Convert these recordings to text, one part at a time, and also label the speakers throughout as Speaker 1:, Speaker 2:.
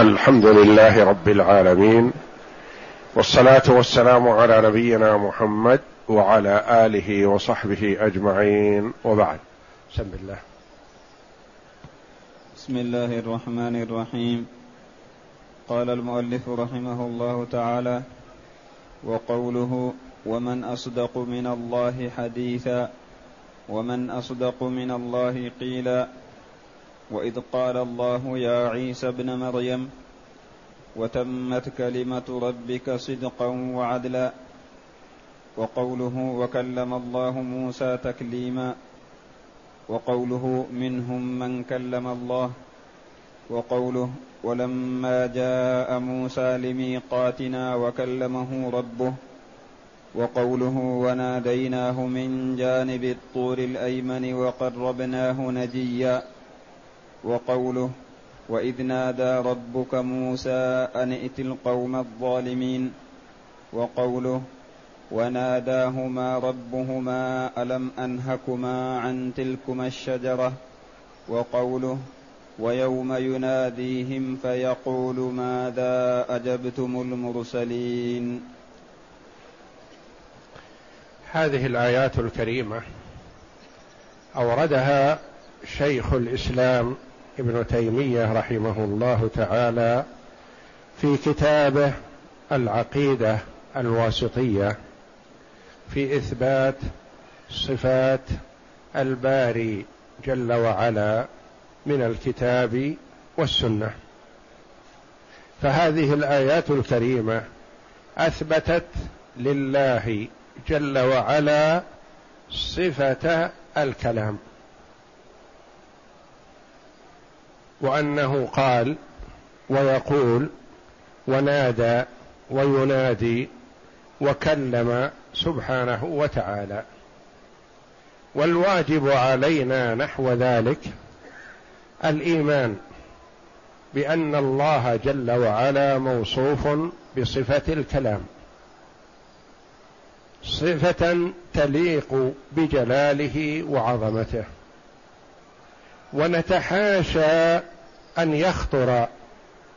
Speaker 1: الحمد لله رب العالمين والصلاة والسلام على نبينا محمد وعلى آله وصحبه أجمعين وبعد. بسم الله.
Speaker 2: بسم الله الرحمن الرحيم. قال المؤلف رحمه الله تعالى وقوله ومن أصدق من الله حديثا ومن أصدق من الله قيلا وإذ قال الله يا عيسى ابن مريم وتمت كلمة ربك صدقا وعدلا وقوله وكلم الله موسى تكليما وقوله منهم من كلم الله وقوله ولما جاء موسى لميقاتنا وكلمه ربه وقوله وناديناه من جانب الطور الأيمن وقربناه نجيا وقوله وإذ نادى ربك موسى أن ائت القوم الظالمين وقوله وناداهما ربهما ألم أنهكما عن تلكما الشجرة وقوله ويوم يناديهم فيقول ماذا أجبتم المرسلين
Speaker 1: هذه الآيات الكريمة أوردها شيخ الإسلام ابن تيمية رحمه الله تعالى في كتابه العقيدة الواسطية في إثبات صفات الباري جل وعلا من الكتاب والسنة. فهذه الآيات الكريمة أثبتت لله جل وعلا صفة الكلام. وأنه قال ويقول ونادى وينادي وكلم سبحانه وتعالى. والواجب علينا نحو ذلك الإيمان بأن الله جل وعلا موصوف بصفة الكلام. صفة تليق بجلاله وعظمته. ونتحاشى أن يخطر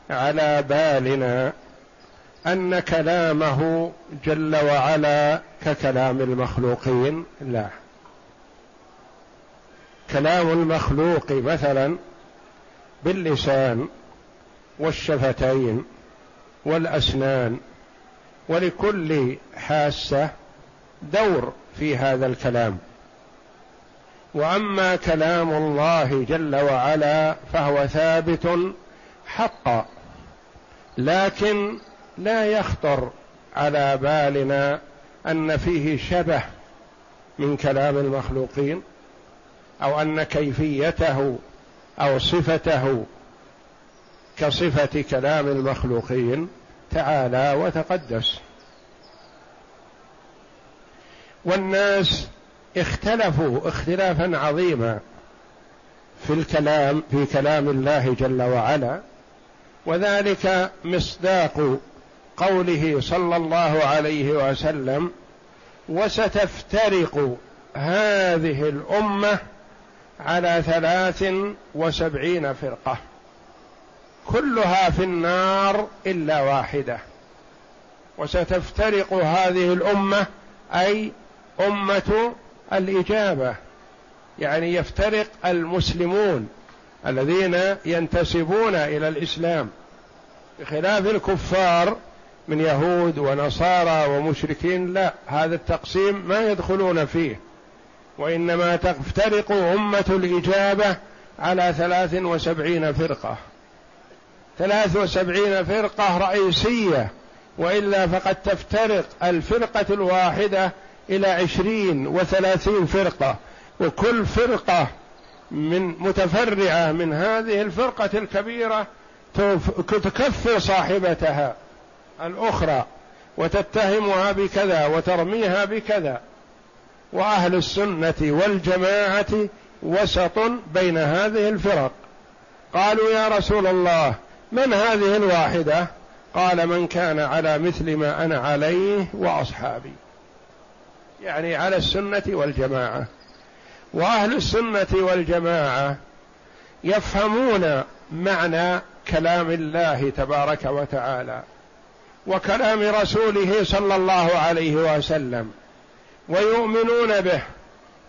Speaker 1: على بالنا أن كلامه جل وعلا ككلام المخلوقين. لا. كلام المخلوق مثلا باللسان والشفتين والأسنان ولكل حاسة دور في هذا الكلام. وأما كلام الله جل وعلا فهو ثابت حقا لكن لا يخطر على بالنا أن فيه شبه من كلام المخلوقين أو أن كيفيته أو صفته كصفة كلام المخلوقين تعالى وتقدس. والناس اختلفوا اختلافا عظيما في الكلام في كلام الله جل وعلا وذلك مصداق قوله صلى الله عليه وسلم وستفترق هذه الأمة على ثلاث وسبعين فرقة كلها في النار إلا واحدة. وستفترق هذه الأمة أي أمة الإجابة يعني يفترق المسلمون الذين ينتسبون إلى الإسلام بخلاف الكفار من يهود ونصارى ومشركين لا هذا التقسيم ما يدخلون فيه وإنما تفترق أمة الإجابة على ثلاث وسبعين فرقة. ثلاث وسبعين فرقة رئيسية وإلا فقد تفترق الفرقة الواحدة إلى عشرين وثلاثين فرقة وكل فرقة من متفرعة من هذه الفرقة الكبيرة تكفر صاحبتها الأخرى وتتهمها بكذا وترميها بكذا. وأهل السنة والجماعة وسط بين هذه الفرق. قالوا يا رسول الله من هذه الواحدة؟ قال من كان على مثل ما أنا عليه وأصحابي. يعني على السنة والجماعة. وأهل السنة والجماعة يفهمون معنى كلام الله تبارك وتعالى وكلام رسوله صلى الله عليه وسلم ويؤمنون به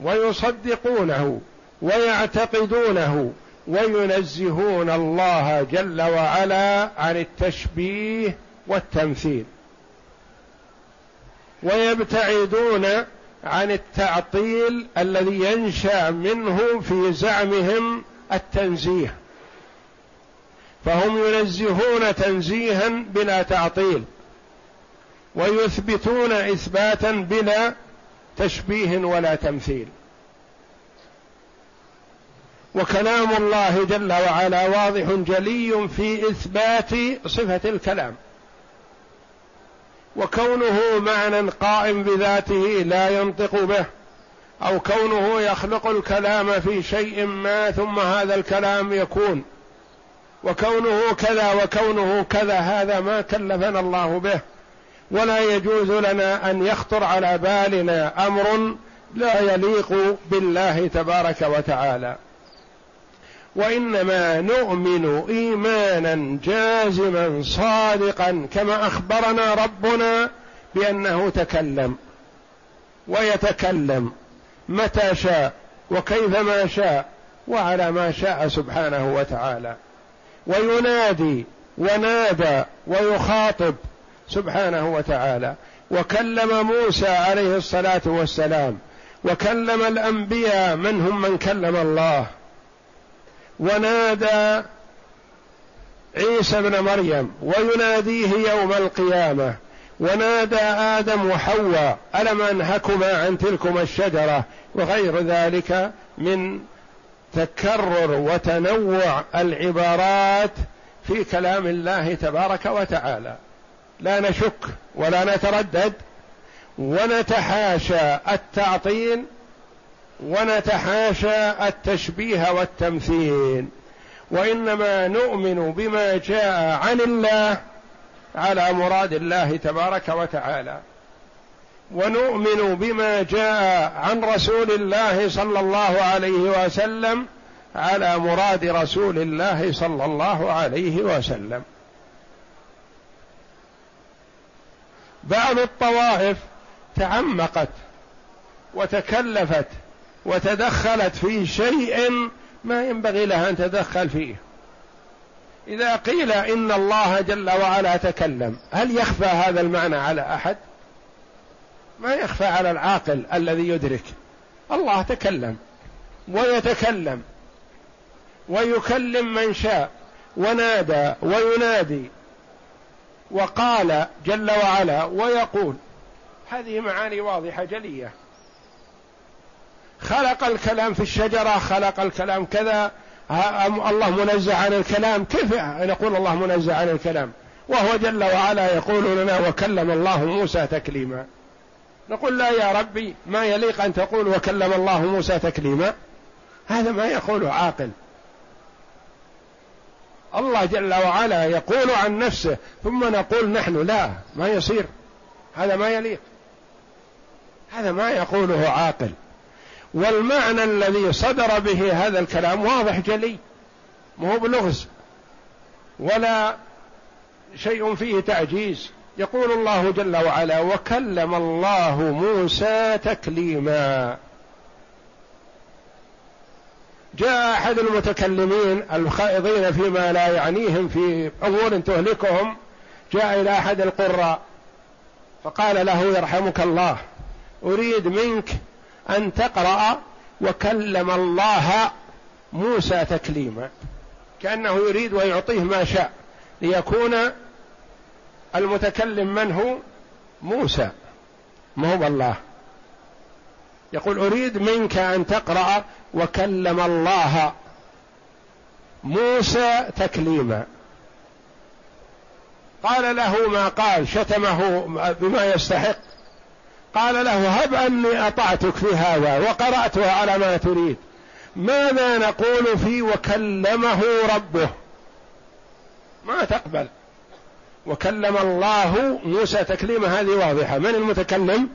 Speaker 1: ويصدقونه ويعتقدونه وينزهون الله جل وعلا عن التشبيه والتمثيل. ويبتعدون عن التعطيل الذي ينشأ منه في زعمهم التنزيه. فهم ينزهون تنزيها بلا تعطيل ويثبتون إثباتا بلا تشبيه ولا تمثيل. وكلام الله جل وعلا واضح جلي في إثبات صفة الكلام. وكونه معنى قائم بذاته لا ينطق به أو كونه يخلق الكلام في شيء ما ثم هذا الكلام يكون. وكونه كذا وكونه كذا هذا ما كلفنا الله به. ولا يجوز لنا أن يخطر على بالنا أمر لا يليق بالله تبارك وتعالى. وإنما نؤمن إيمانا جازما صادقا كما أخبرنا ربنا بأنه تكلم ويتكلم متى شاء وكيفما شاء وعلى ما شاء سبحانه وتعالى. وينادي ونادى ويخاطب سبحانه وتعالى. وكلم موسى عليه الصلاة والسلام. وكلم الأنبياء منهم من كلم الله. ونادى عيسى ابن مريم ويناديه يوم القيامة. ونادى آدم وحواء ألم أنهكما عن تلكما الشجرة؟ وغير ذلك من تكرر وتنوع العبارات في كلام الله تبارك وتعالى. لا نشك ولا نتردد ونتحاشى التعطيل ونتحاشى التشبيه والتمثيل وإنما نؤمن بما جاء عن الله على مراد الله تبارك وتعالى. ونؤمن بما جاء عن رسول الله صلى الله عليه وسلم على مراد رسول الله صلى الله عليه وسلم. بعض الطوائف تعمقت وتكلفت وتدخلت في شيء ما ينبغي لها أن تدخل فيه. إذا قيل إن الله جل وعلا تكلم هل يخفى هذا المعنى على أحد؟ ما يخفى على العاقل الذي يدرك. الله تكلم ويتكلم ويكلم من شاء ونادى وينادي وقال جل وعلا ويقول. هذه معاني واضحة جلية. خلق الكلام في الشجرة خلق الكلام كذا. الله منزه عن الكلام؟ كيف نقول الله منزه عن الكلام؟ وهو جل وعلا يقول لنا وكلم الله موسى تكليما. نقول لا يا ربي ما يليق أن تقول وكلم الله موسى تكليما؟ هذا ما يقوله عاقل. الله جل وعلا يقول عن نفسه ثم نقول نحن لا ما يصير. هذا ما يليق. هذا ما يقوله عاقل. والمعنى الذي صدر به هذا الكلام واضح جلي. ما هو بلغز. ولا شيء فيه تعجيز. يقول الله جل وعلا وكلم الله موسى تكليما. جاء أحد المتكلمين الخائضين فيما لا يعنيهم في امور تهلكهم جاء إلى أحد القراء فقال له يرحمك الله أريد منك أن تقرأ وكلم الله موسى تكليما كأنه يريد ويعطيه ما شاء ليكون المتكلم من هو؟ موسى. ما هو الله يقول أريد منك أن تقرأ وكلم الله موسى تكليما. قال له ما قال شتمه بما يستحق. قال له هب أني أطعتك في هذا وقرأتها على ما تريد. ماذا نقول في وكلمه ربه؟ ما تقبل. وكلم الله موسى تكليما هذه واضحة. من المتكلم؟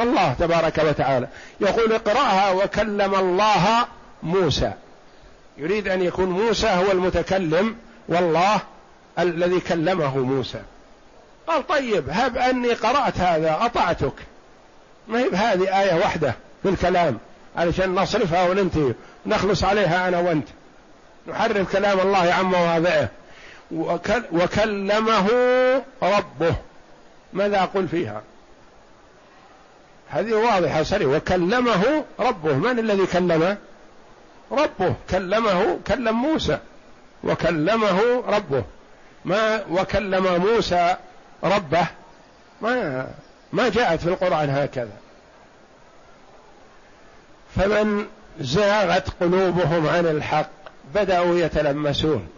Speaker 1: الله تبارك وتعالى. يقول اقرأها وكلم الله موسى. يريد أن يكون موسى هو المتكلم والله الذي كلمه موسى. قال طيب هب أني قرأت هذا أطعتك. ما هي بهذه آية واحدة في الكلام علشان نصرفها وننتهي. نخلص عليها أنا وأنت. نحرف كلام الله عن مواضعه. وكلمه ربه. ماذا أقول فيها؟ هذه واضحة صريحة وكلمه ربه. من الذي كلمه ربه. كلمه كلم موسى. وكلمه ربه. ما وكلم موسى ربه؟ ما ما جاءت في القرآن هكذا. فمن زاغت قلوبهم عن الحق بدأوا يتلمسون.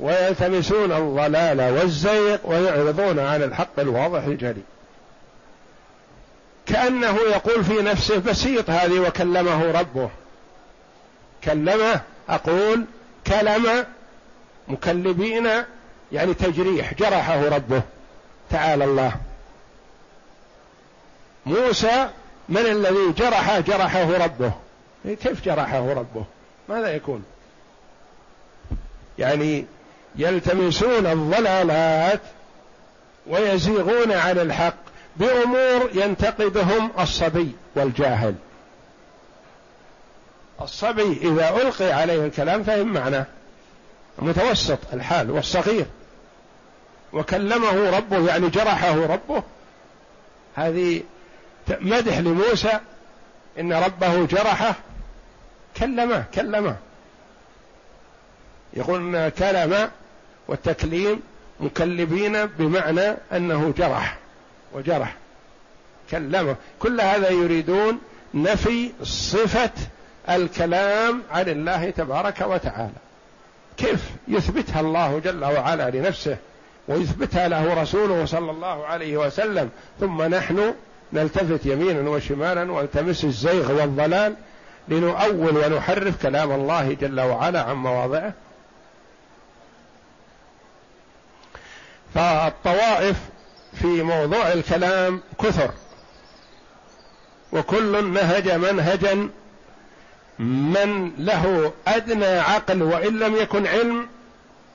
Speaker 1: ويلتمسون الضلال والزيغ ويعرضون عن الحق الواضح الجلي. كأنه يقول في نفسه بسيط هذه وكلمه ربه. كلمة أقول كلم مكلبين يعني تجريح جرحه ربه. تعالى الله. موسى من الذي جرح جرحه ربه. كيف جرحه ربه؟ ماذا يكون؟ يعني يلتمسون الضلالات ويزيغون عن الحق بأمور ينتقدهم الصبي والجاهل. الصبي إذا ألقي عليه الكلام فهم معناه. متوسط الحال والصغير. وكلمه ربه يعني جرحه ربه. هذه مدح لموسى إن ربه جرحه. كلمه كلمه. يقول إن كلم والتكليم مكلبين بمعنى أنه جرح وجرح. كلمة. كل هذا يريدون نفي صفة الكلام عن الله تبارك وتعالى. كيف يثبتها الله جل وعلا لنفسه؟ ويثبتها له رسوله صلى الله عليه وسلم. ثم نحن نلتفت يمينا وشمالا والتمس الزيغ والضلال لنؤول ونحرف كلام الله جل وعلا عن مواضعه. فالطوائف في موضوع الكلام كثر. وكل نهج منهجا من له أدنى عقل وإن لم يكن علم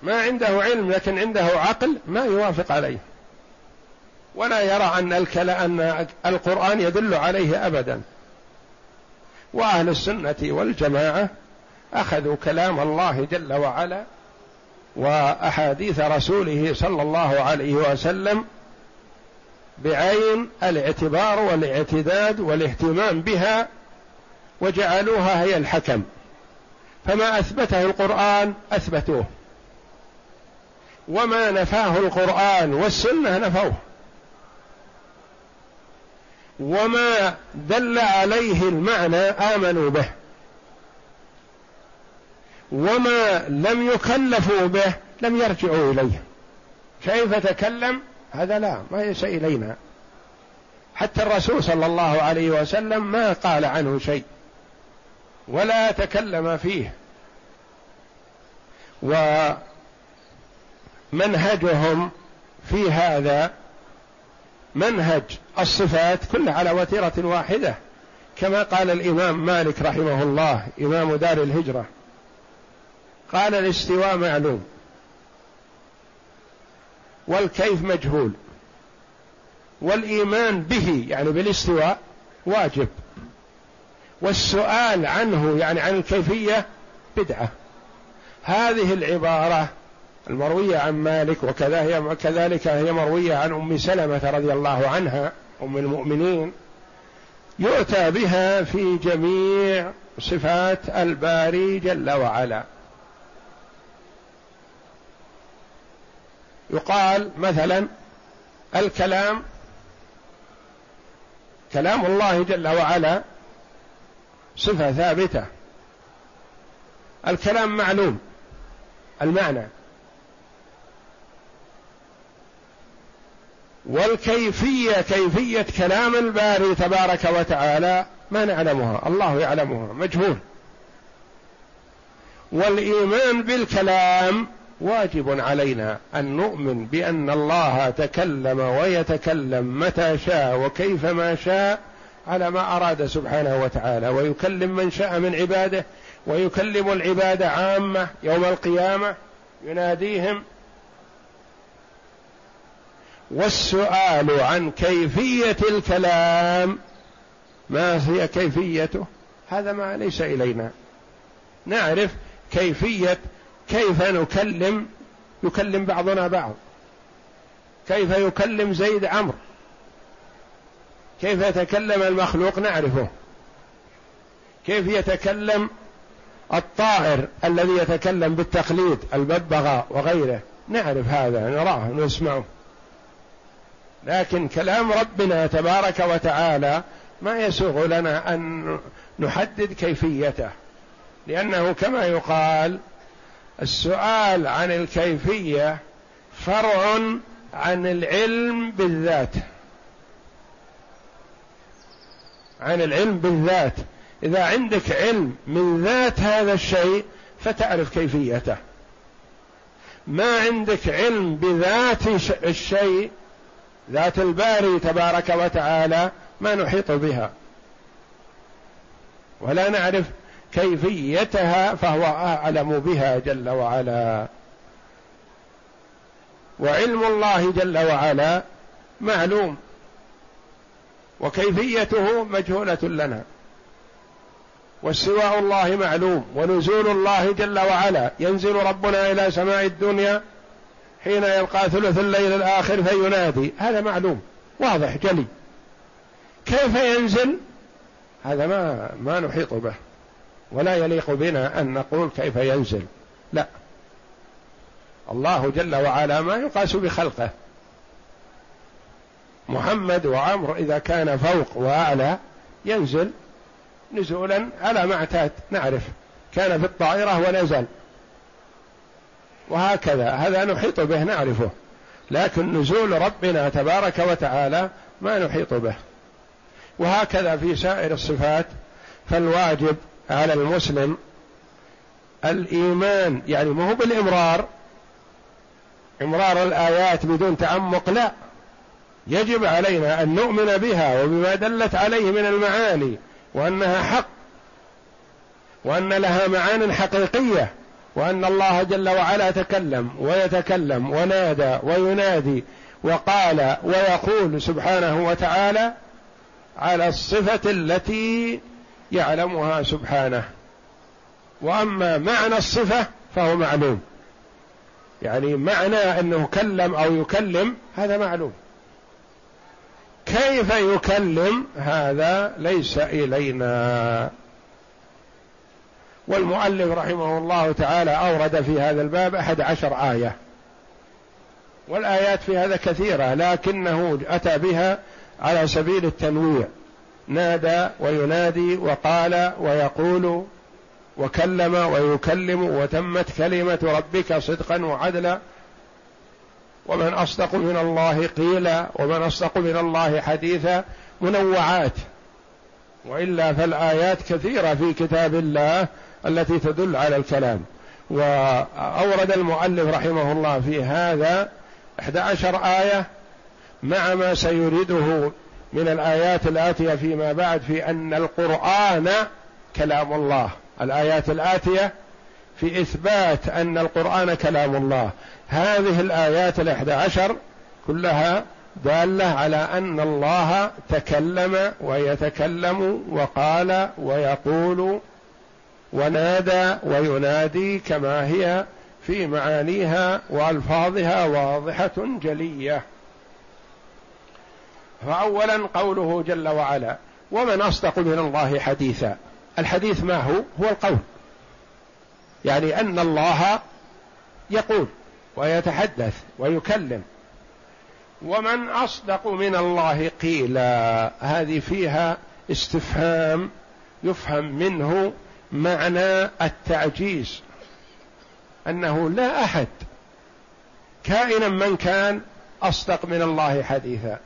Speaker 1: ما عنده علم لكن عنده عقل ما يوافق عليه. ولا يرى الكلام أن القرآن يدل عليه ابدا. وأهل السنة والجماعة أخذوا كلام الله جل وعلا وأحاديث رسوله صلى الله عليه وسلم بعين الاعتبار والاعتداد والاهتمام بها وجعلوها هي الحكم. فما أثبته القرآن أثبتوه. وما نفاه القرآن والسنة نفوه. وما دل عليه المعنى آمنوا به. وما لم يكلفوا به لم يرجعوا إليه. كيف تكلم هذا لا ما ليس إلينا. حتى الرسول صلى الله عليه وسلم ما قال عنه شيء. ولا تكلم فيه. ومنهجهم في هذا منهج الصفات كلها على وتيرة واحدة. كما قال الإمام مالك رحمه الله إمام دار الهجرة قال الاستواء معلوم والكيف مجهول والإيمان به يعني بالاستواء واجب والسؤال عنه يعني عن الكيفية بدعة. هذه العبارة المروية عن مالك وكذا هي كذلك هي مروية عن أم سلمة رضي الله عنها أم المؤمنين يؤتى بها في جميع صفات الباري جل وعلا. يقال مثلا الكلام كلام الله جل وعلا صفة ثابتة. الكلام معلوم المعنى. والكيفية كيفية كلام الباري تبارك وتعالى ما نعلمها الله يعلمها مجهول. والإيمان بالكلام واجب علينا أن نؤمن بأن الله تكلم ويتكلم متى شاء وكيفما شاء على ما أراد سبحانه وتعالى. ويكلم من شاء من عباده ويكلم العباد عامة يوم القيامة يناديهم والسؤال عن كيفية الكلام ما هي كيفيته؟ هذا ما ليس إلينا. نعرف كيفية كيف نكلم يكلم بعضنا بعض. كيف يكلم زيد عمرو؟ كيف يتكلم المخلوق؟ نعرفه. كيف يتكلم الطائر الذي يتكلم بالتقليد الببغاء وغيره؟ نعرف هذا نراه نسمعه. لكن كلام ربنا تبارك وتعالى ما يسوغ لنا أن نحدد كيفيته. لأنه كما يقال السؤال عن الكيفية فرع عن العلم بالذات. عن العلم بالذات. إذا عندك علم من ذات هذا الشيء فتعرف كيفيته. ما عندك علم بذات الشيء ذات الباري تبارك وتعالى ما نحيط بها. ولا نعرف كيفيتها فهو أعلم بها جل وعلا. وعلم الله جل وعلا معلوم. وكيفيته مجهولة لنا. واستواء الله معلوم. ونزول الله جل وعلا. ينزل ربنا إلى سماء الدنيا حين يلقى ثلث الليل الآخر فينادي. هذا معلوم. واضح جلي. كيف ينزل؟ هذا ما ما نحيط به. ولا يليق بنا أن نقول كيف ينزل. لا. الله جل وعلا ما يقاس بخلقه. محمد وعمر إذا كان فوق وأعلى ينزل نزولا على ما اعتاد نعرف. كان في الطائرة ونزل. وهكذا. هذا نحيط به نعرفه. لكن نزول ربنا تبارك وتعالى ما نحيط به. وهكذا في سائر الصفات فالواجب على المسلم الإيمان. يعني ما هو بالإمرار. إمرار الآيات بدون تعمق لا. يجب علينا أن نؤمن بها وبما دلت عليه من المعاني وأنها حق وأن لها معان حقيقية. وأن الله جل وعلا تكلم ويتكلم ونادى وينادي وقال ويقول سبحانه وتعالى على الصفة التي يعلمها سبحانه. وأما معنى الصفة فهو معلوم. يعني معنى أنه كلم أو يكلم هذا معلوم. كيف يكلم؟ هذا ليس إلينا. والمؤلف رحمه الله تعالى أورد في هذا الباب أحد عشر آية. والآيات في هذا كثيرة لكنه أتى بها على سبيل التنويع. نادى وينادي وقال ويقول وكلم ويكلم وتمت كلمة ربك صدقا وعدلا. ومن أصدق من الله قيلا ومن أصدق من الله حديثا منوعات. وإلا فالآيات كثيرة في كتاب الله التي تدل على الكلام. وأورد المؤلف رحمه الله في هذا إحدى عشر آية مع ما سيريده من الآيات الآتية فيما بعد في أن القرآن كلام الله. الآيات الآتية في إثبات أن القرآن كلام الله. هذه الآيات الإحدى عشر كلها دالة على أن الله تكلم ويتكلم وقال ويقول ونادى وينادي كما هي في معانيها وألفاظها واضحة جلية. فاولا قوله جل وعلا ومن أصدق من الله حديثا. الحديث ما هو؟ هو القول. يعني أن الله يقول ويتحدث ويكلم. ومن أصدق من الله قيلا. هذه فيها استفهام يفهم منه معنى التعجيز أنه لا أحد كائنا من كان أصدق من الله حديثا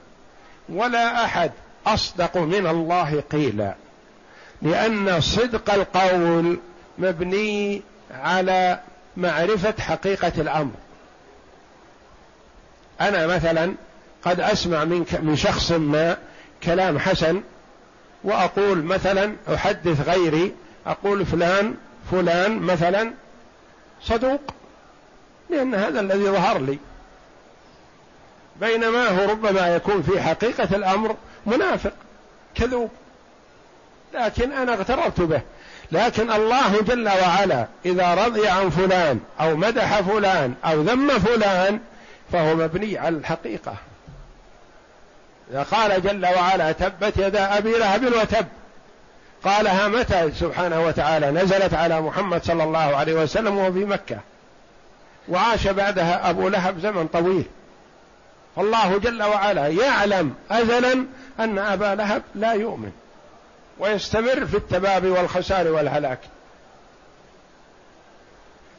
Speaker 1: ولا أحد أصدق من الله قيلا لأن صدق القول مبني على معرفة حقيقة الأمر. أنا مثلا قد أسمع من من شخص ما كلام حسن وأقول مثلا أحدث غيري أقول فلان فلان مثلا صدوق لأن هذا الذي ظهر لي. بينما هو ربما يكون في حقيقة الأمر منافق كذوب. لكن أنا اغتررت به. لكن الله جل وعلا إذا رضي عن فلان أو مدح فلان أو ذم فلان فهو مبني على الحقيقة. إذا قال جل وعلا تبت يدا أبي لهب وتب قالها متى سبحانه وتعالى؟ نزلت على محمد صلى الله عليه وسلم وهو في مكة. وعاش بعدها أبو لهب زمن طويل. فالله جل وعلا يعلم أزلا أن أبا لهب لا يؤمن. ويستمر في التباب والخسار والهلاك.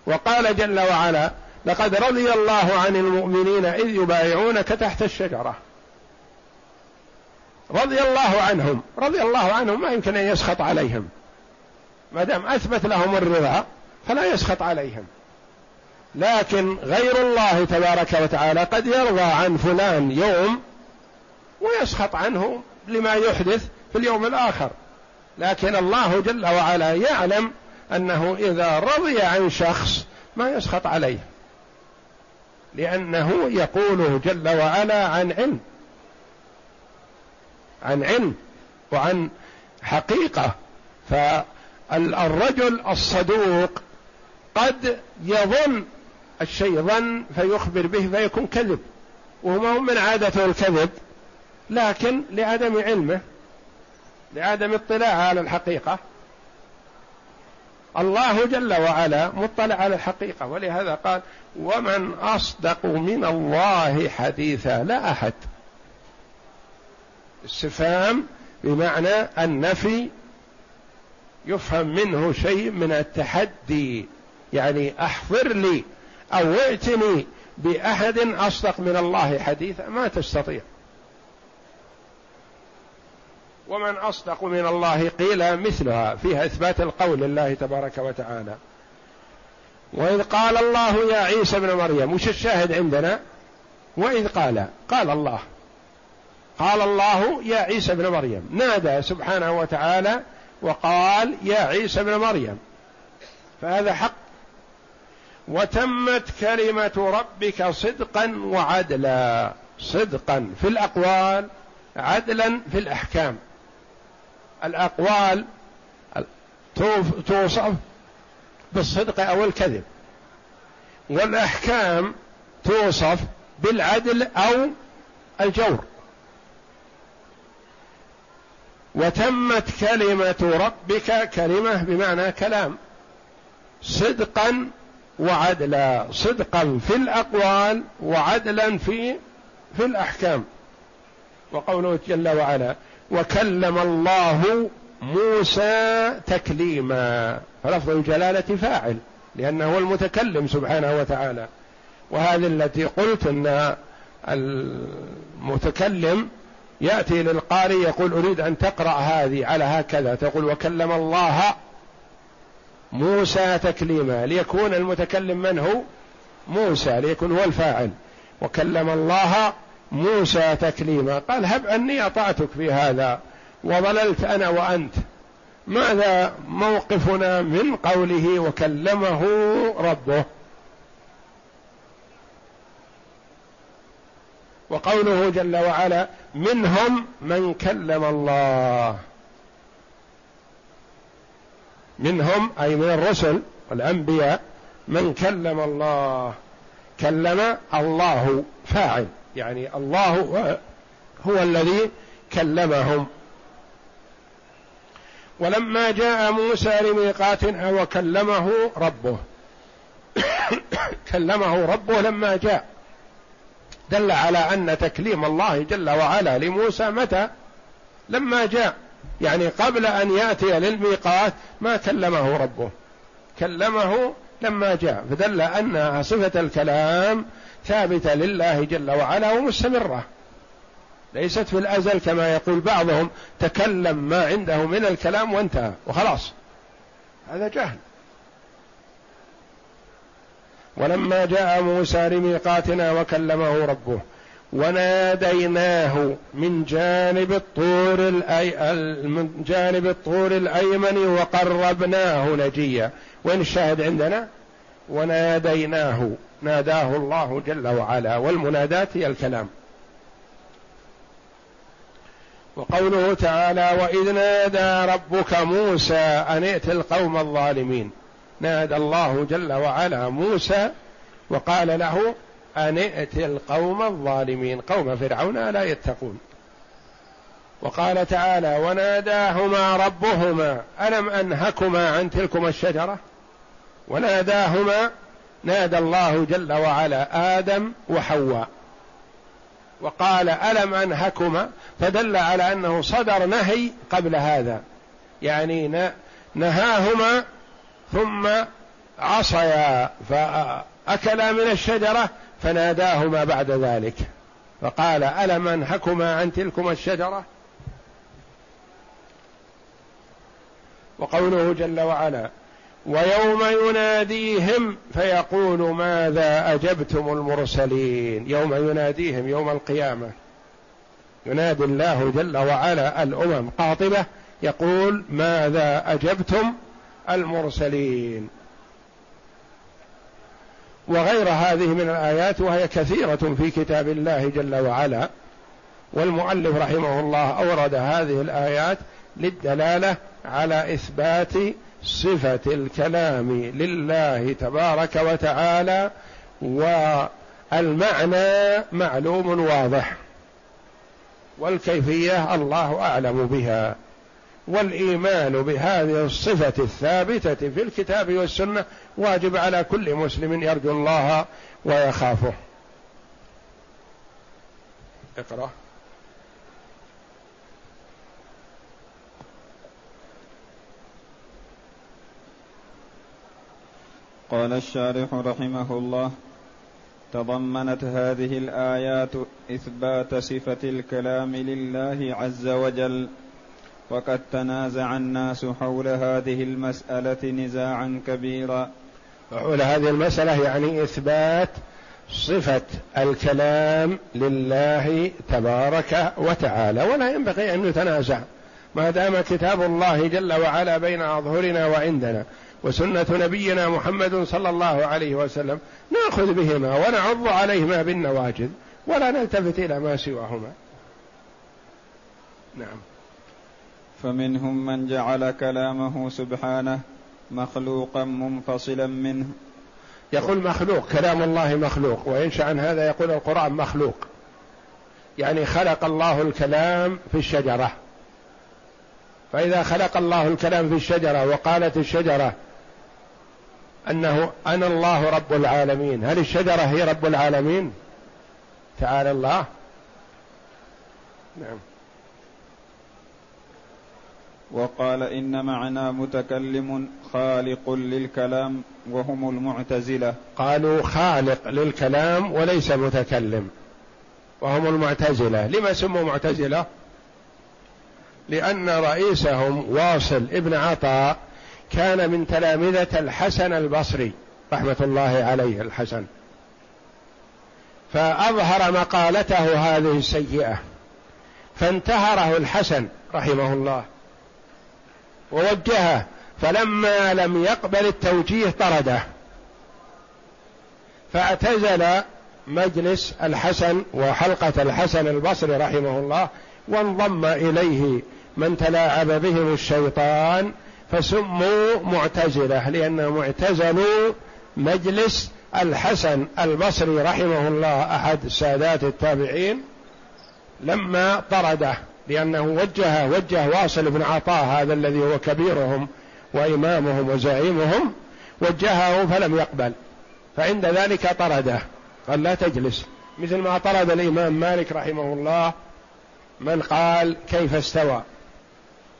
Speaker 1: وقال جل وعلا لقد رضي الله عن المؤمنين إذ يبايعونك تحت الشجرة. رضي الله عنهم رضي الله عنهم ما يمكن أن يسخط عليهم. ما دام أثبت لهم الرضا فلا يسخط عليهم. لكن غير الله تبارك وتعالى قد يرضى عن فلان يوم ويسخط عنه لما يحدث في اليوم الآخر. لكن الله جل وعلا يعلم أنه إذا رضي عن شخص ما يسخط عليه لأنه يقوله جل وعلا عن علم. عن علم وعن حقيقة فالرجل الصدوق قد يظن الشيء ظن فيخبر به فيكون كذب وهو من عادته الكذب لكن لعدم علمه لعدم اطلاعه على الحقيقة. الله جل وعلا مطلع على الحقيقة ولهذا قال ومن أصدق من الله حديثا لا أحد استفهام بمعنى النفي يفهم منه شيء من التحدي. يعني أحضر لي أو ائتني بأحد أصدق من الله حديثا ما تستطيع. ومن أصدق من الله قيل مثلها فيها إثبات القول لله تبارك وتعالى. وإذ قال الله يا عيسى ابن مريم وش الشاهد عندنا؟ وإذ قال قال الله. قال الله يا عيسى ابن مريم. نادى سبحانه وتعالى وقال يا عيسى ابن مريم. فهذا حق. وتمت كلمة ربك صدقا وعدلا. صدقا في الأقوال عدلا في الأحكام. الأقوال توصف بالصدق أو الكذب. والأحكام توصف بالعدل أو الجور. وتمت كلمة ربك كلمة بمعنى كلام. صدقا وعدلا. صدقا في الأقوال وعدلا في في الأحكام. وقوله جل وعلا وكلم الله موسى تكليما. فلفظ الجلالة فاعل لأنه هو المتكلم سبحانه وتعالى. وهذه التي قلت أن المتكلم يأتي للقارئ يقول أريد أن تقرأ هذه على هكذا تقول وكلم الله موسى تكليما ليكون المتكلم من هو؟ موسى ليكون هو الفاعل. وكلم الله موسى تكليما قال هب أني أطعتك في هذا وضللت أنا وأنت. ماذا موقفنا من قوله وكلمه ربه؟ وقوله جل وعلا منهم من كلم الله. منهم أي من الرسل والأنبياء من كلم الله. كلم الله فاعل يعني الله هو الذي كلمهم. ولما جاء موسى لميقاتنا وكلمه ربه. كلمه ربه لما جاء. دل على أن تكليم الله جل وعلا لموسى متى؟ لما جاء. يعني قبل أن يأتي للميقات ما كلمه ربه. كلمه لما جاء. فدل أن صفة الكلام ثابتة لله جل وعلا ومستمرة. ليست في الأزل كما يقول بعضهم تكلم ما عنده من الكلام وانتهى. وخلاص. هذا جهل. ولما جاء موسى لميقاتنا وكلمه ربه وناديناه من جانب الطور الأي... من جانب الطور الأيمن وقربناه نجيا. وين الشاهد عندنا؟ وناديناه. ناداه الله جل وعلا والمنادات هي الكلام. وقوله تعالى وإذ نادى ربك موسى أن ائت القوم الظالمين نادى الله جل وعلا موسى وقال له أن ائت القوم الظالمين قوم فرعون لا يتقون. وقال تعالى وناداهما ربهما ألم أنهكما عن تلكما الشجرة؟ وناداهما نادى الله جل وعلا آدم وحواء. وقال ألم أنهكما؟ فدل على أنه صدر نهي قبل هذا. يعني نهاهما ثم عصيا فأكلا من الشجرة فناداهما بعد ذلك. فقال الم انهكما عن تلكما الشجرة؟ وقوله جل وعلا ويوم يناديهم فيقول ماذا أجبتم المرسلين؟ يوم يناديهم يوم القيامة. ينادي الله جل وعلا الأمم قاطبة يقول ماذا أجبتم المرسلين. وغير هذه من الآيات وهي كثيرة في كتاب الله جل وعلا والمؤلف رحمه الله أورد هذه الآيات للدلالة على إثبات صفة الكلام لله تبارك وتعالى والمعنى معلوم واضح والكيفية الله أعلم بها. والإيمان بهذه الصفة الثابتة في الكتاب والسنة واجب على كل مسلم يرجو الله ويخافه. اقرأ.
Speaker 2: قال الشارح رحمه الله تضمنت هذه الآيات إثبات صفة الكلام لله عز وجل وقد تنازع الناس حول هذه المسألة نزاعا كبيرا.
Speaker 1: حول هذه المسألة يعني إثبات صفة الكلام لله تبارك وتعالى. ولا ينبغي أن نتنازع. ما دام كتاب الله جل وعلا بين أظهرنا وعندنا وسنة نبينا محمد صلى الله عليه وسلم نأخذ بهما ونعض عليهما بالنواجذ ولا نلتفت إلى ما سواهما. نعم.
Speaker 2: فمنهم من جعل كلامه سبحانه مخلوقا منفصلا منه.
Speaker 1: يقول مخلوق كلام الله مخلوق وينشا عن هذا يقول القرآن مخلوق. يعني خلق الله الكلام في الشجرة. فإذا خلق الله الكلام في الشجرة وقالت الشجرة أنه أنا الله رب العالمين هل الشجرة هي رب العالمين؟ تعالى الله. نعم.
Speaker 2: وقال إن معنى متكلم خالق للكلام وهم المعتزلة.
Speaker 1: قالوا خالق للكلام وليس متكلم وهم المعتزلة. لما سموا معتزلة؟ لأن رئيسهم واصل ابن عطاء كان من تلامذة الحسن البصري رحمة الله عليه الحسن. فأظهر مقالته هذه السيئة فانتهره الحسن رحمه الله. ووجهه فلما لم يقبل التوجيه طرده. فاعتزل مجلس الحسن وحلقة الحسن البصري رحمه الله وانضم إليه من تلاعب بهم الشيطان فسموا معتزلة لانهم اعتزلوا مجلس الحسن البصري رحمه الله أحد سادات التابعين لما طرده. لأنه وجه وجه واصل بن عطاء هذا الذي هو كبيرهم وإمامهم وزعيمهم وجهه فلم يقبل. فعند ذلك طرده. قال لا تجلس. مثل ما طرد الإمام مالك رحمه الله من قال كيف استوى.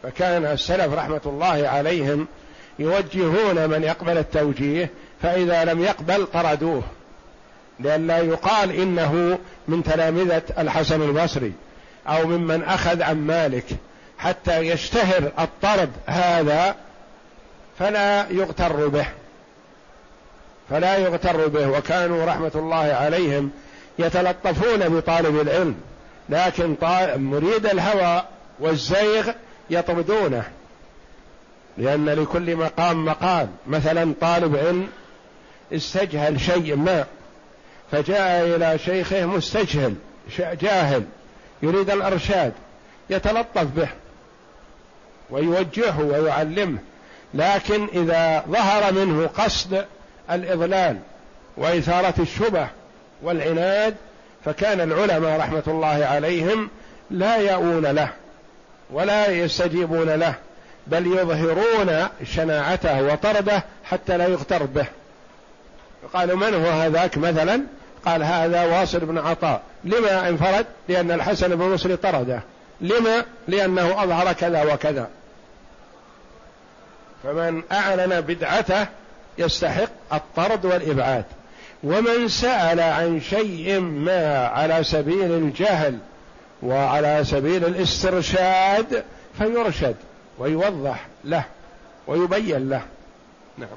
Speaker 1: فكان السلف رحمة الله عليهم يوجهون من يقبل التوجيه فإذا لم يقبل طردوه. لئلا يقال إنه من تلامذة الحسن البصري. أو ممن أخذ عن مالك حتى يشتهر الطرد هذا فلا يغتر به. فلا يغتر به. وكانوا رحمة الله عليهم يتلطفون بطالب العلم لكن مريد الهوى والزيغ يطردونه. لأن لكل مقام مقام. مثلا طالب علم استجهل شيء ما فجاء إلى شيخه مستجهل جاهل. يريد الإرشاد يتلطف به ويوجهه ويعلمه لكن إذا ظهر منه قصد الإضلال وإثارة الشبه والعناد فكان العلماء رحمة الله عليهم لا يأون له ولا يستجيبون له بل يظهرون شناعته وطرده حتى لا يغتر به. قالوا من هو هذاك مثلا؟ قال هذا واصل بن عطاء. لما انفرد؟ لأن الحسن بن مسلم طرده. لما؟ لأنه أظهر كذا وكذا. فمن أعلن بدعته يستحق الطرد والإبعاد. ومن سأل عن شيء ما على سبيل الجهل وعلى سبيل الاسترشاد فيرشد ويوضح له ويبين له. نعم.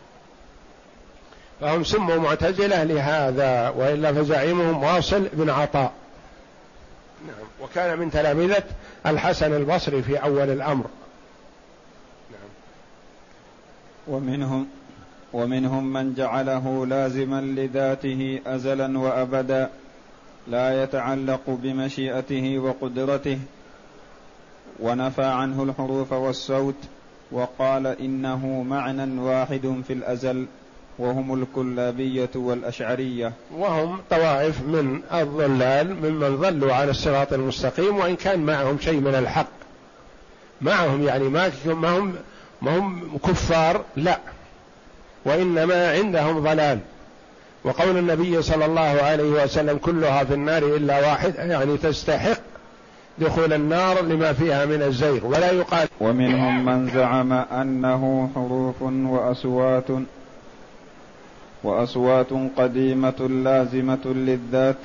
Speaker 1: فهم سموا معتزلة لهذا وإلا فزعيمهم واصل بن عطاء. نعم. وكان من تلامذة الحسن البصري في أول الأمر.
Speaker 2: نعم. ومنهم ومنهم من جعله لازما لذاته أزلا وأبدا لا يتعلق بمشيئته وقدرته. ونفى عنه الحروف والصوت وقال إنه معنى واحد في الأزل. وهم الكلابية والأشعرية.
Speaker 1: وهم طوائف من الضلال ممن ضلوا على الصراط المستقيم وإن كان معهم شيء من الحق. معهم يعني ما ما هم ما هم كفار لا. وإنما عندهم ضلال. وقول النبي صلى الله عليه وسلم كلها في النار إلا واحد يعني تستحق دخول النار لما فيها من الزيغ. ولا يقال
Speaker 2: ومنهم من زعم أنه حروف وأصوات وأصوات قديمة لازمة للذات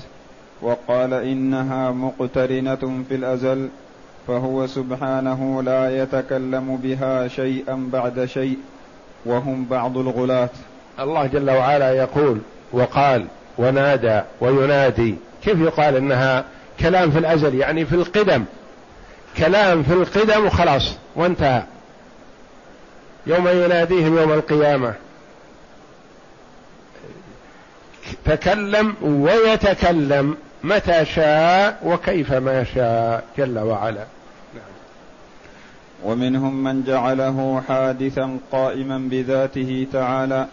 Speaker 2: وقال إنها مقترنة في الأزل فهو سبحانه لا يتكلم بها شيئا بعد شيء وهم بعض الغلاة.
Speaker 1: الله جل وعلا يقول وقال ونادى وينادي. كيف يقال إنها كلام في الأزل؟ يعني في القدم. كلام في القدم وخلاص وانتهى. يوم يناديهم يوم القيامة. تكلم ويتكلم متى شاء وكيف ما شاء جل وعلا نعم.
Speaker 2: ومنهم من جعله حادثا قائما بذاته تعالى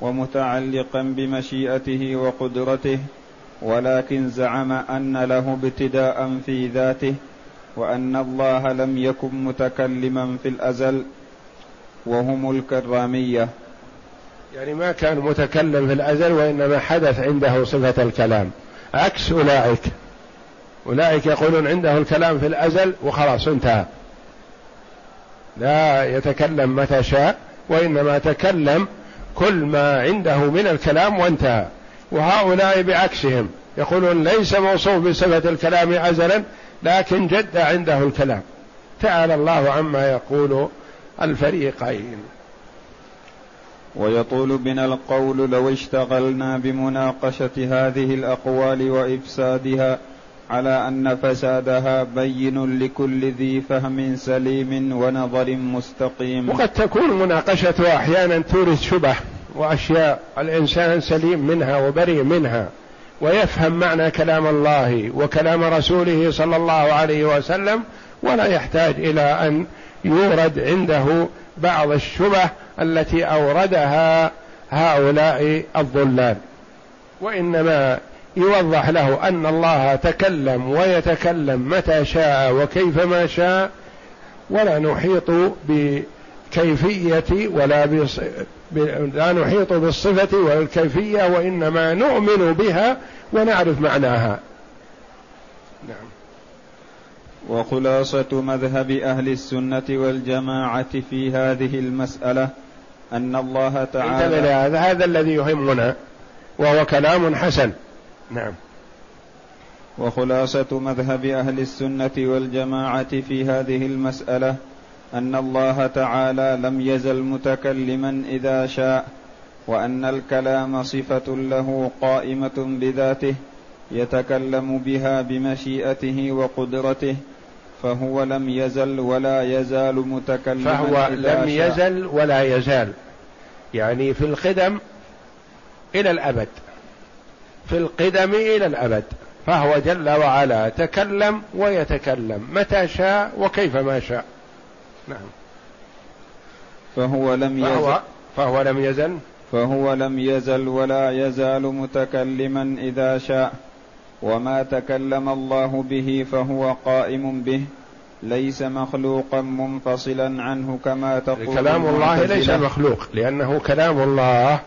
Speaker 2: ومتعلقا بمشيئته وقدرته ولكن زعم أن له ابتداء في ذاته وأن الله لم يكن متكلما في الأزل وهم الكرامية
Speaker 1: يعني ما كان متكلم في الأزل وإنما حدث عنده صفة الكلام. عكس أولئك. أولئك يقولون عنده الكلام في الأزل وخلاص انتهى. لا يتكلم متى شاء وإنما تكلم كل ما عنده من الكلام وانتهى. وهؤلاء بعكسهم. يقولون ليس موصوف بصفة الكلام أزلا لكن جد عنده الكلام. تعالى الله عما يقول الفريقين.
Speaker 2: ويطول بنا القول لو اشتغلنا بمناقشة هذه الأقوال وإفسادها على أن فسادها بين لكل ذي فهم سليم ونظر مستقيم.
Speaker 1: وقد تكون مناقشة أحيانا تورث شبه وأشياء الإنسان سليم منها وبريء منها ويفهم معنى كلام الله وكلام رسوله صلى الله عليه وسلم ولا يحتاج إلى أن يورد عنده بعض الشبه التي أوردها هؤلاء الضلال. وإنما يوضح له أن الله تكلم ويتكلم متى شاء وكيفما شاء ولا نحيط بكيفية ولا بص... لا نحيط بالصفة والكيفية وإنما نؤمن بها ونعرف معناها.
Speaker 2: وخلاصة مذهب أهل السنة والجماعة في هذه المسألة أن الله تعالى
Speaker 1: لهذا. هذا الذي يهمنا وهو كلام حسن. نعم.
Speaker 2: وخلاصة مذهب أهل السنة والجماعة في هذه المسألة أن الله تعالى لم يزل متكلما إذا شاء وأن الكلام صفة له قائمة بذاته يتكلم بها بمشيئته وقدرته فهو لم يزل ولا يزال متكلما
Speaker 1: فهو لم يزل ولا يزال. يعني في القدم إلى الأبد. في القدم إلى الأبد. فهو جل وعلا تكلم ويتكلم. متى شاء وكيفما شاء. نعم.
Speaker 2: فهو لم
Speaker 1: يزل. فهو, فهو لم يزل.
Speaker 2: فهو لم يزل ولا يزال متكلما إذا شاء. وما تكلم الله به فهو قائم به ليس مخلوقا منفصلا عنه كما تقول
Speaker 1: كلام الله ليس مخلوق لأنه كلام الله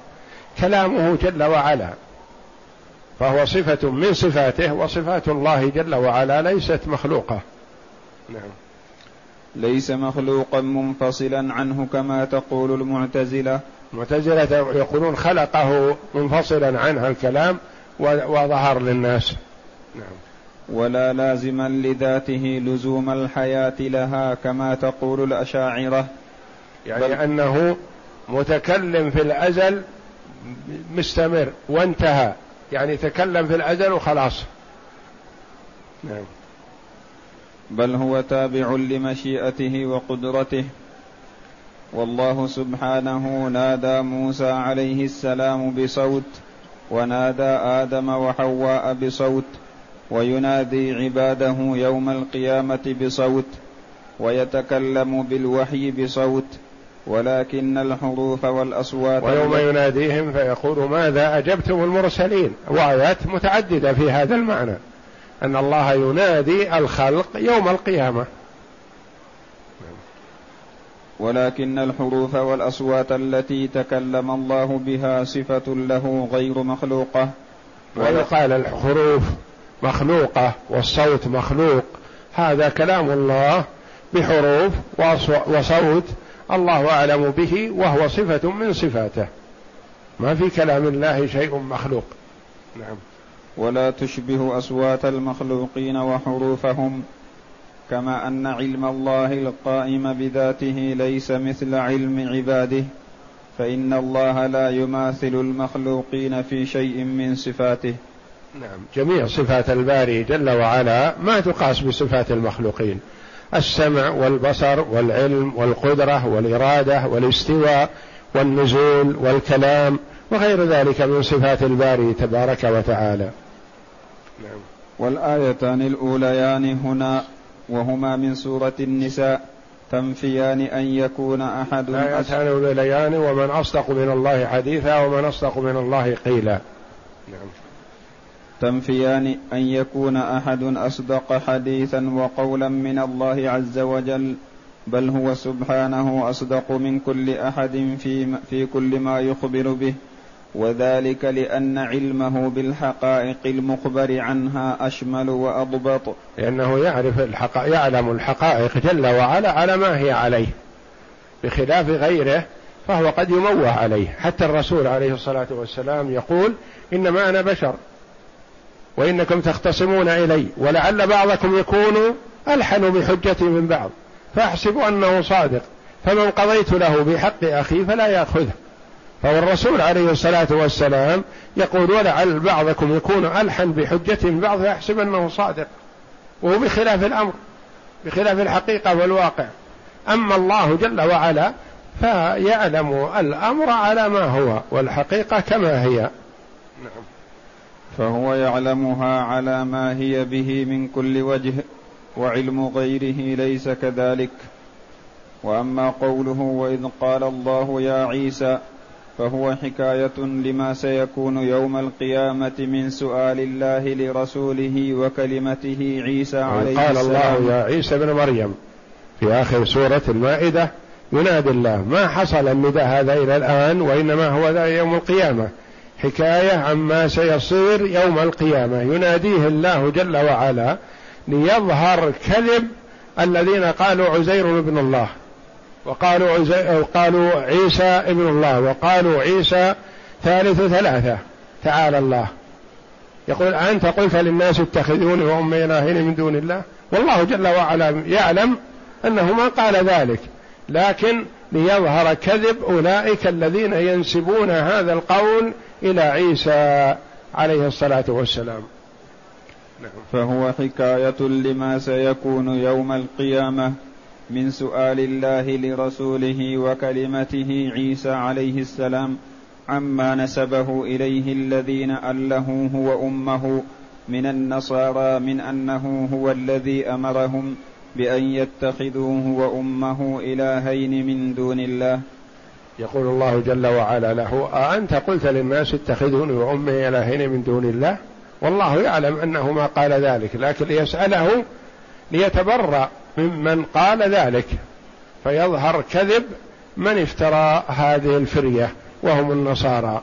Speaker 1: كلامه جل وعلا فهو صفة من صفاته وصفات الله جل وعلا ليست مخلوقة. نعم.
Speaker 2: ليس مخلوقا منفصلا عنه كما تقول المعتزلة.
Speaker 1: المعتزلة يقولون خلقه منفصلا عنه الكلام وظهر للناس. نعم.
Speaker 2: ولا لازما لذاته لزوم الحياة لها كما تقول الأشاعرة.
Speaker 1: يعني أنه متكلم في الأزل مستمر وانتهى. يعني تكلم في الأزل وخلاص. نعم.
Speaker 2: بل هو تابع لمشيئته وقدرته. والله سبحانه نادى موسى عليه السلام بصوت ونادى آدم وحواء بصوت وينادي عباده يوم القيامة بصوت ويتكلم بالوحي بصوت ولكن الحروف والأصوات
Speaker 1: ويوم يناديهم فيقول ماذا أجبتم المرسلين؟ وآيات متعددة في هذا المعنى. أن الله ينادي الخلق يوم القيامة.
Speaker 2: ولكن الحروف والأصوات التي تكلم الله بها صفة له غير مخلوقة.
Speaker 1: ويقال الحروف مخلوقة والصوت مخلوق هذا كلام الله بحروف وصوت الله أعلم به وهو صفة من صفاته. ما في كلام الله شيء مخلوق. نعم.
Speaker 2: ولا تشبه أصوات المخلوقين وحروفهم. كما أن علم الله القائم بذاته ليس مثل علم عباده فإن الله لا يماثل المخلوقين في شيء من صفاته.
Speaker 1: نعم جميع صفات الباري جل وعلا ما تقاس بصفات المخلوقين. السمع والبصر والعلم والقدرة والإرادة والاستواء والنزول والكلام وغير ذلك من صفات الباري تبارك وتعالى.
Speaker 2: نعم والآيتان الأوليان هنا وهما من سورة النساء تنفيان أن يكون أحد
Speaker 1: لا يتان الليان ومن أصدق من الله حديثا ومن أصدق من الله قيلا. نعم.
Speaker 2: تنفيان أن يكون أحد أصدق حديثا وقولا من الله عز وجل بل هو سبحانه أصدق من كل أحد في, في كل ما يخبر به. وذلك لأن علمه بالحقائق المخبر عنها أشمل وأضبط.
Speaker 1: لأنه يعرف الحقائق يعلم الحقائق جل وعلا على ما هي عليه. بخلاف غيره فهو قد يموه عليه. حتى الرسول عليه الصلاة والسلام يقول إنما أنا بشر وإنكم تختصمون إلي ولعل بعضكم يكون ألحن بحجتي من بعض. فأحسب أنه صادق. فمن قضيت له بحق أخي فلا يأخذه. فهو الرسول عليه الصلاة والسلام يقول ولعل بعضكم يكون ألحن بحجة بعض فيحسب أنه صادق وهو بخلاف الأمر بخلاف الحقيقة والواقع. أما الله جل وعلا فيعلم الأمر على ما هو والحقيقة كما هي. نعم.
Speaker 2: فهو يعلمها على ما هي به من كل وجه وعلم غيره ليس كذلك. وأما قوله وإذ قال الله يا عيسى فهو حكاية لما سيكون يوم القيامة من سؤال الله لرسوله وكلمته عيسى عليه
Speaker 1: قال السلام قال الله يا عيسى ابن مريم في آخر سورة المائدة ينادي الله ما حصل النداء هذا إلى الآن وإنما هو ذا يوم القيامة؟ حكاية عما سيصير يوم القيامة. يناديه الله جل وعلا ليظهر كذب الذين قالوا عزير ابن الله. وقالوا. قالوا عيسى ابن الله وقالوا عيسى ثالث ثلاثة تعالى الله يقول أنت قلت للناس اتخذوني وأمي إلهين من دون الله والله جل وعلا يعلم أنه ما قال ذلك لكن ليظهر كذب أولئك الذين ينسبون هذا القول إلى عيسى عليه الصلاة والسلام
Speaker 2: نعم. فهو حكاية لما سيكون يوم القيامة من سؤال الله لرسوله وكلمته عيسى عليه السلام عما نسبه إليه الذين الهوه وامه من النصارى من أنه هو الذي أمرهم بأن يتخذوه وامه إلهين من دون الله.
Speaker 1: يقول الله جل وعلا له أأنت قلت للناس اتخذوني وأمي إلهين من دون الله؟ والله يعلم أنه ما قال ذلك لكن يسأله ليتبرأ. ممن قال ذلك فيظهر كذب من افترى هذه الفرية وهم النصارى.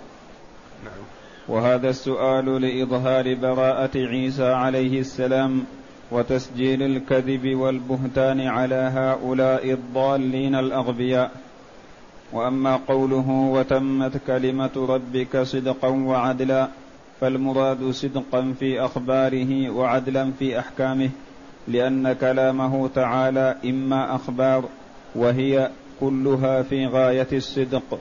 Speaker 2: نعم. وهذا السؤال لإظهار براءة عيسى عليه السلام وتسجيل الكذب والبهتان على هؤلاء الضالين الأغبياء. وأما قوله وتمت كلمة ربك صدقا وعدلا فالمراد صدقا في أخباره وعدلا في أحكامه. لأن كلامه تعالى إما أخبار وهي كلها في غاية الصدق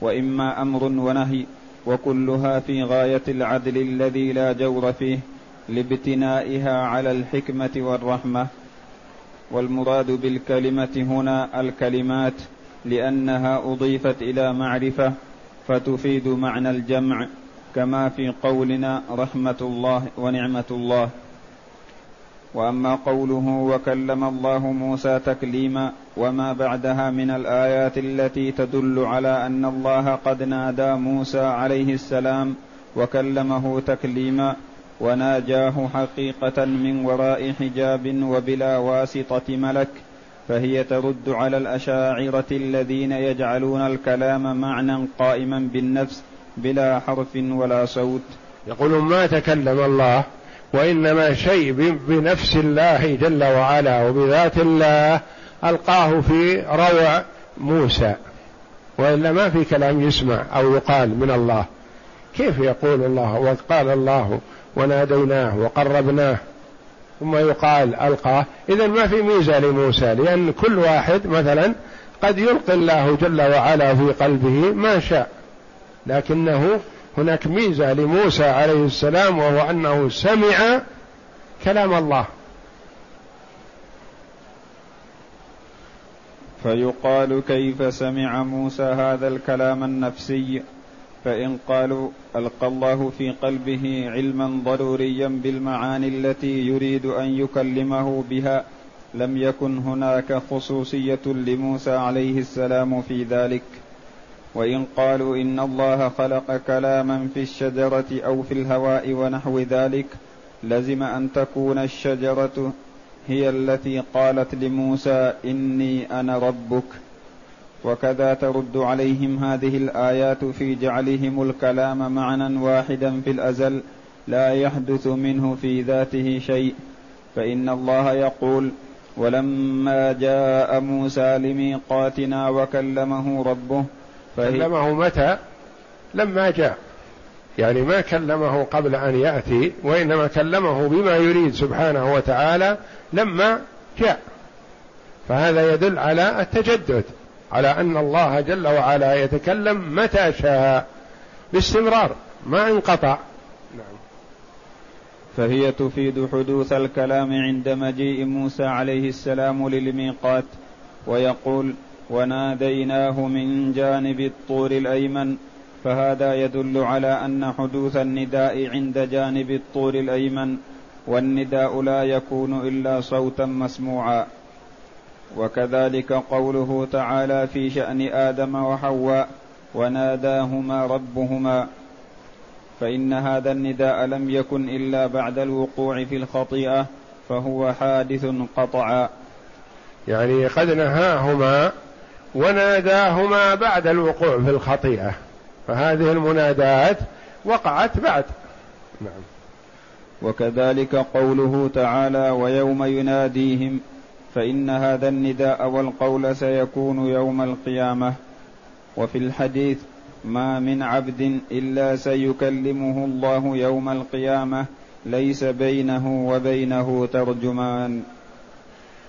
Speaker 2: وإما أمر ونهي وكلها في غاية العدل الذي لا جور فيه لابتنائها على الحكمة والرحمة. والمراد بالكلمة هنا الكلمات لأنها أضيفت إلى معرفة فتفيد معنى الجمع كما في قولنا رحمة الله ونعمة الله. وأما قوله وكلم الله موسى تكليما وما بعدها من الآيات التي تدل على أن الله قد نادى موسى عليه السلام وكلمه تكليما وناجاه حقيقة من وراء حجاب وبلا واسطة ملك فهي ترد على الأشاعرة الذين يجعلون الكلام معنى قائما بالنفس بلا حرف ولا صوت.
Speaker 1: يقولون ما تكلم الله؟ وإنما شيء بنفس الله جل وعلا وبذات الله ألقاه في روع موسى. وإلا ما في كلام يسمع أو يقال من الله. كيف يقول الله؟ وقال الله وناديناه وقربناه. ثم يقال ألقاه. إذا ما في ميزة لموسى لأن كل واحد مثلا قد يلقي الله جل وعلا في قلبه ما شاء. لكنه هناك ميزة لموسى عليه السلام وهو أنه سمع كلام الله.
Speaker 2: فيقال كيف سمع موسى هذا الكلام النفسي؟ فإن قالوا ألقى الله في قلبه علما ضروريا بالمعاني التي يريد أن يكلمه بها لم يكن هناك خصوصية لموسى عليه السلام في ذلك. وإن قالوا إن الله خلق كلاما في الشجرة أو في الهواء ونحو ذلك لزم أن تكون الشجرة هي التي قالت لموسى إني أنا ربك. وكذا ترد عليهم هذه الآيات في جعلهم الكلام معنى واحدا في الأزل لا يحدث منه في ذاته شيء. فإن الله يقول ولما جاء موسى لميقاتنا وكلمه ربه
Speaker 1: كلمه متى؟ لما جاء. يعني ما كلمه قبل أن يأتي وإنما كلمه بما يريد سبحانه وتعالى لما جاء. فهذا يدل على التجدد على أن الله جل وعلا يتكلم متى شاء باستمرار ما انقطع. نعم.
Speaker 2: فهي تفيد حدوث الكلام عند مجيء موسى عليه السلام للميقات ويقول وناديناه من جانب الطور الأيمن فهذا يدل على أن حدوث النداء عند جانب الطور الأيمن والنداء لا يكون إلا صوتا مسموعا. وكذلك قوله تعالى في شأن آدم وحواء وناداهما ربهما فإن هذا النداء لم يكن إلا بعد الوقوع في الخطيئة فهو حادث قطعا.
Speaker 1: يعني قد نهاهما وناداهما بعد الوقوع في الخطيئة فهذه المنادات وقعت بعد. نعم.
Speaker 2: وكذلك قوله تعالى ويوم يناديهم فإن هذا النداء والقول سيكون يوم القيامة. وفي الحديث ما من عبد إلا سيكلمه الله يوم القيامة ليس بينه وبينه ترجمان.